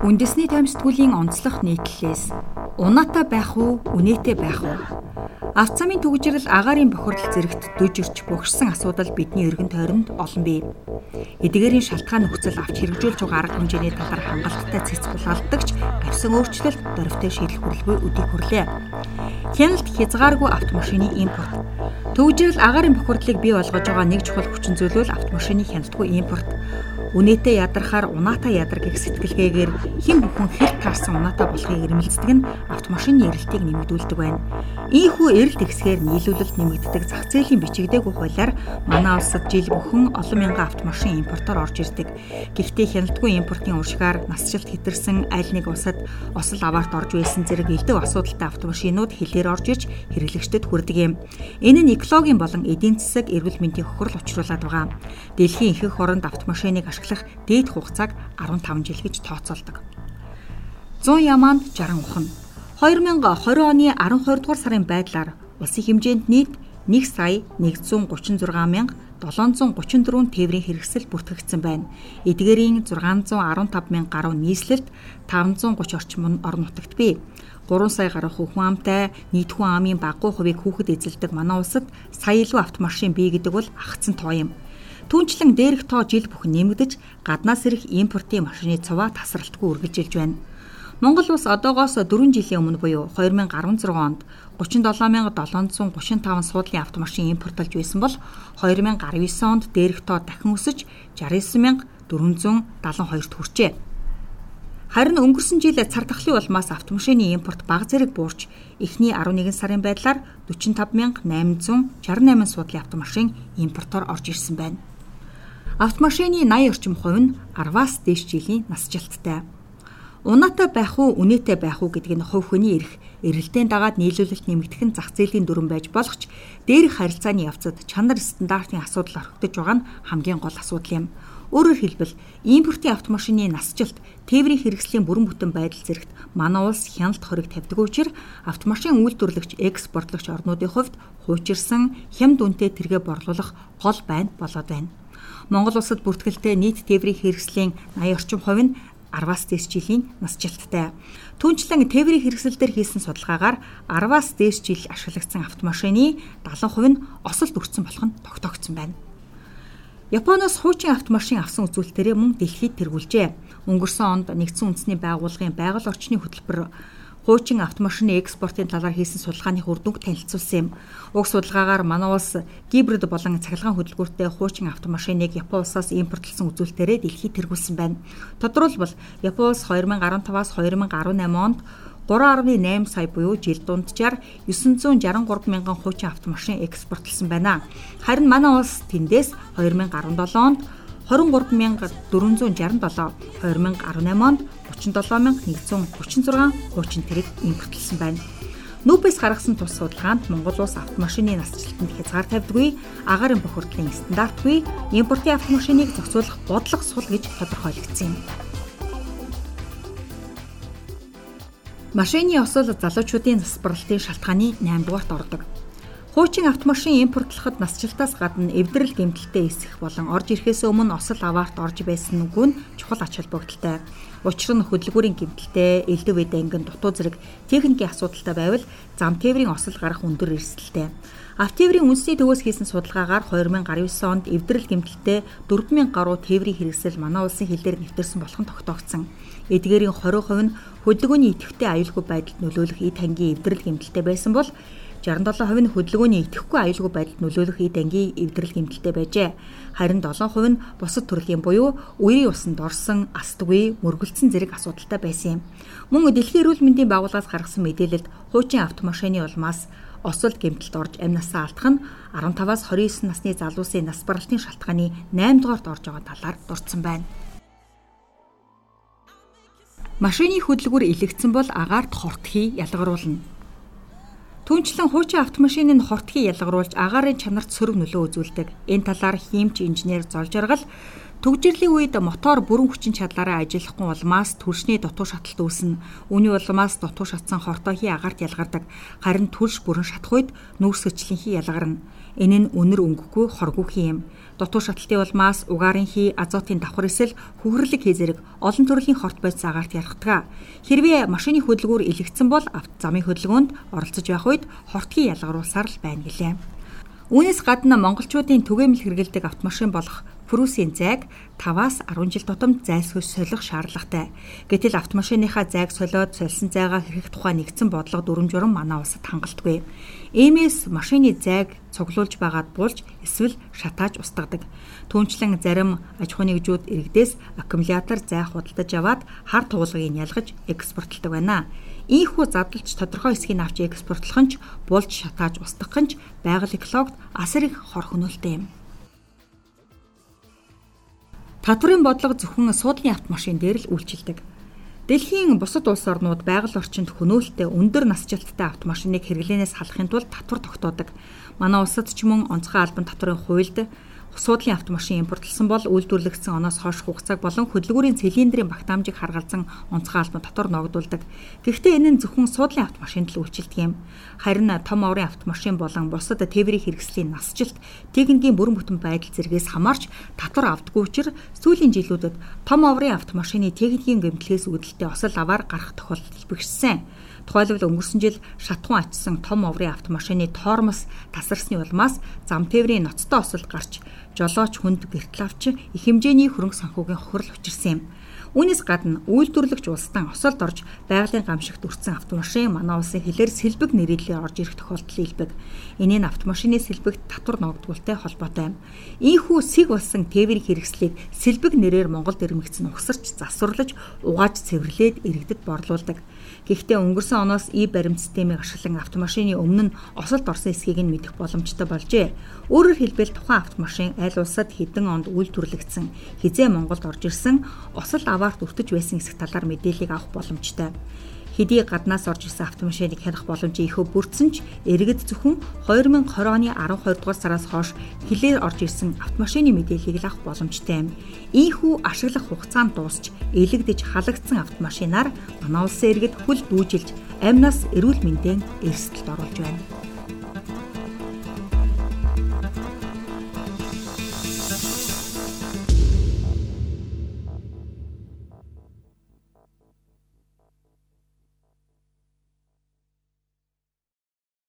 Үндэсний таймсдгуулийн онцлог нийтлэлээс унаатай байх уу, үнэтэй байх уу? Авт замын төгжрэл агаарын бохирдол зэрэгт дүжирч богшсон асуудал бидний эргэн тойронд олон бий. Эдгээрийн шалтгаан нөхцөл авч хэрэгжүүлж байгаа арга хэмжээний талаар хангалттай цэц булгаалдагч гарсан өөрчлөлт дөрвтэй шийдэл хүрэлгүй өдийг хүрлээ. Хяналт хязгааргүй автомашины импорт. Төгжрэл агаарын бохирдлыг бий болгож байгаа нэг чухал хүчин зүйл бол автомашины хяналтгүй импорт. Үнэтэй ядархаар унаатай ядар гэх сэтгэлгээгээр хэн бүхэн хэр таарсан унаатай болохыг ирмэлцдэг нь автомашины эрэлтийг нэмэгдүүлдэг байна. Ийхүү эрэлт ихсгээр нийлүүлэлт нэмэгддэг зах зээлийн бичигдээгүй хуулиар манай улсад жил бүхэн олон мянган автомашин импортоор орж ирдэг. Гэхдээ хяналтгүй импортын уршигаар насжилт хэтэрсэн аль нэг улсад осол аваарт орж байсан зэрэг элдв асуудалтай автомашинууд хилээр орж ирж хэрэглэгчдэд хүрдэг юм. Энэ нь экологийн болон эдийн засаг эрүүл мэндийн хохирол учруулад байгаа. Дэлхийн ихэнх оронд автомашиныг ашиглах ашиглах дээд хугацааг 15 жил гэж тооцоолдог. 100 ямаанд 60 ухна. 2020 оны 12 дугаар сарын байдлаар улсын хэмжээнд нийт 1 сая 136 мянга 734 тээврийн хэрэгсэл бүртгэгдсэн байна. Эдгээрийн 615 мянга гаруй нийслэлд 530 орчим орон нутагт бий. 3 сая гаруй хүн амтай нийт хүн амын баггүй хувийг хүүхэд эзэлдэг манай улсад сая илүү автомашин бий гэдэг бол агцсан тоо юм. Түүнчлэн дээрх тоо жил бүхэн нэмэгдэж гаднаас ирэх импортын машины цуваа тасралтгүй үргэлжилж байна. Монгол улс одоогоос 4 жилийн өмнө буюу 2016 онд 37735 суудлын автомашин импортлж байсан бол 2019 онд дээрх тоо дахин өсөж 69472-т хүрчээ. Харин өнгөрсөн жил цар тахлын улмаас автомашины импорт бага зэрэг буурч эхний 11 сарын байдлаар 45868 суудлын автомашин импортоор орж ирсэн байна. Автомашины 80 орчим хувь нь 10-аас дээш жилийн насжилттай. Унаатай байх уу, үнэтэй байх уу гэдэг нь хувь хүний эрх, эрэлтийн дагаад нийлүүлэлт нэмэгдэх нь зах зээлийн дүрэн байж болох ч дээрх харилцааны явцад чанар стандартын асуудал орхигдож байгаа нь хамгийн гол асуудал юм. Өөрөөр хэлбэл импортын автомашины насжилт, тээврийн хэрэгслийн бүрэн бүтэн байдал зэрэгт манай улс хяналт хориг тавьдаг учраас автомашин үйлдвэрлэгч, экспортлогч орнуудын хувьд хуучирсан хямд үнэтэй тэргээ борлуулах гол байна болоод байна. Монгол улсад бүртгэлтэй нийт тээврийн хэрэгслийн 80 орчим хувь нь 10-аас дээш жилийн насжилттай. Түүнчлэн тээврийн хэрэгсэл дээр хийсэн судалгаагаар 10-аас дээш жил ашиглагдсан автомашины 70% нь осолд өртсөн болох нь тогтоогдсон байна. Японоос хуучин автомашин авсан үзүүлэлтээрээ мөн дэлхийд тэргүүлжээ. Өнгөрсөн онд нэгдсэн үндэсний байгууллагын байгаль орчны хөтөлбөр хуучин автомашины экспортын талаар хийсэн судалгааны үр дүнг танилцуулсан юм. Уг судалгаагаар манай улс гибрид болон цахилгаан хөдөлгөөртэй хуучин автомашиныг Япон улсаас импортлсон үзүүлэлтээрээ дэлхийд тэргүүлсэн байна. Тодорхойлбол Япон улс 2015-аас 2018 онд 3.8 сая буюу жил дунджаар 963 мянган хуучин автомашин экспортлсон байна. Харин манай улс тэндээс 2017 онд 23467 2018 онд 37136 хуучин тэрэг импортлсон байна. Нүбэс гаргасан тус судалгаанд Монгол улс автомашины насжилтанд хязгаар тавьдаггүй, агаарын бохирдлын стандартгүй, импортын автомашиныг зохицуулах бодлого сул гэж тодорхойлогдсон юм. Машины осол залуучуудын засварлалтын шалтгааны 8 дугаарт ордог. Хуучин автомашин импортлоход насжилтаас гадна эвдрэл гэмтэлтэй эсэх болон орж ирэхээс өмнө осол аваарт орж байсан үгүй нь чухал ач холбогдолтой. Учир нь хөдөлгүүрийн гэмтэлтэй, элдв эд ангин дутуу зэрэг техникийн асуудалтай байвал зам тээврийн осол гарах өндөр эрсдэлтэй. Автеврийн үндэсний төвөөс хийсэн судалгаагаар 2019 онд эвдрэл гэмтэлтэй 4000 гаруй тээврийн хэрэгсэл манай улсын хил дээр нэвтэрсэн болох нь тогтоогдсон. Эдгээрийн 20% нь хөдөлгөөний идэвхтэй аюулгүй байдалд нөлөөлөх эд хангийн эвдрэл гэмтэлтэй байсан бол 67% нь хөдөлгөөний идэвхгүй аюулгүй байдалд нөлөөлөх эд ангийн эвдрэл гэмтэлтэй байжээ. Харин 7% нь бусад төрлийн буюу үерийн усанд орсон, астгүй, мөргөлдсөн зэрэг асуудалтай байсан юм. Мөн Дэлхийн эрүүл мэндийн байгууллагаас гаргасан мэдээлэлд хуучин автомашины улмаас осол гэмтэлд орж амнасаа алдах нь 15-аас 29 насны залуусын нас баралтын шалтгааны 8 дугаарт орж байгаа талаар дурдсан байна. Машины хөдөлгүүр илэгдсэн бол агаарт хортхий ялгаруулна. Түүнчлэн хуучин автомашин нь хортхий ялгаруулж агаарын чанарт сөрөг нөлөө үзүүлдэг. Энэ талаар хиймч инженер зол жаргал Төгжрлийн үед мотор бүрэн хүчин чадлаараа ажиллахгүй улмаас түлшний дутуу шаталт үүснэ. Үүний улмаас дутуу шатсан хортоохийн агаарт ялгардаг. Харин түлш бүрэн шатах үед нүүрсгчлэнхий ялгарна. Энэ нь үнэр өнгөхгүй хоргүйх юм. Дутуу шаталтын улмаас угаарын хий, азотын давхар эсэл хөхрлөг хий зэрэг олон төрлийн хорт бодис агаарт ялгадаг. Хэрвээ машины хөдөлгүүр илэгдсэн бол авто замын хөдөлгөөнд оролцож байх үед хортгийн ялгаруулсаар л байна гэлээ. Үүнээс гадна монголчуудын түгээмэл хэрэгэлдэг автомашин болох Прусийн зайг 5-аас 10 жил тутамд зайлсхийж солих шаардлагатай. Гэтэл автомашиныхаа зайг солиод сольсон зайгаа хэрхэх тухай нэгдсэн бодлого дүрм журам манай улсад хангалтгүй. Иймээс машины зайг цуглуулж байгаад булж эсвэл шатааж устгадаг. Түүнчлэн зарим аж ахуйн нэгжүүд иргэдээс аккумулятор зай худалдаж аваад хар туулгыг ялгаж экспортлдог байна. Ийхүү задлж тодорхой хэсгийг авч экспортлох нь ч булж шатааж устгах нь ч байгаль экологид асар их хор хөнөөлтэй юм. Татврын бодлого зөвхөн суудлын автомашин дээр л үйлчилдэг. Дэлхийн бусад улс орнууд байгаль орчинд хөнөөлтөй өндөр насжилттай автомашиныг хэрэглэнээс халахын тулд татвар тогтоодог. Манай улсад ч мөн онцгой албан татврын хуульд суудлын автомашин импортлсон бол үйлдвэрлэгдсэн оноос хойш хугацааг болон хөдөлгүүрийн цилиндрийн багтаамжийг харгалзан онцгой албан татвар ногдуулдаг. Гэхдээ энэ нь зөвхөн суудлын автомашинд л үйлчилдэг юм. Харин том оврын автомашин болон бусад тээврийн хэрэгслийн насжилт, техникийн бүрэн бүтэн байдал зэргээс хамаарч татвар авдаггүй учраас сүүлийн жилүүдэд том оврын автомашины техникийн гэмтлээс үүдэлтэй осол аваар гарах тохиолдол бэхжсэн. Тухайлбал өнгөрсөн жил шатхуун ачсан том оврын автомашины тоормос тасарсны улмаас зам тээврийн ноцтой осол гарч жолооч хүнд гэртэл авч их хэмжээний хөрөнгө санхүүгийн хохирол учирсан юм. Үүнээс гадна үйлдвэрлэгч улсдан осолд орж байгалийн гамшигт өртсөн автомашин манай улсын хилээр сэлбэг нэрэлээр орж ирэх тохиолдол илбэг. Энэ нь автомашины сэлбэгт татвар ногдуултай холбоотой юм. Ийхүү сэг болсон тээврийн хэрэгслийг сэлбэг нэрээр Монголд ирмэгцэн угсарч засварлаж угааж цэвэрлээд иргэдэд борлуулдаг. Гэхдээ өнгөрсөн оноос и баримт системийг ашиглан автомашины өмнө нь осолд орсон эсхийг нь мэдэх боломжтой болжээ. Өөрөөр хэлбэл тухайн автомашин аль улсад хэдэн онд үйлдвэрлэгдсэн, хизээ Монголд орж ирсэн, осол аваарт өртөж байсан эсэх талаар мэдээллийг авах боломжтой хэдий гаднаас орж ирсэн автомашиныг хянах боломжийг ихөө бүрдсэн ч иргэд зөвхөн 2020 оны 12 дугаар сараас хойш хилээр орж ирсэн автомашины мэдээллийг авах боломжтой юм. Ийхүү ашиглах хугацаа нь дуусч элэгдэж халагдсан автомашинаар манай улсын иргэд хөл дүүжилж амнаас эрүүл мэндийн эрсдэлд оруулж байна.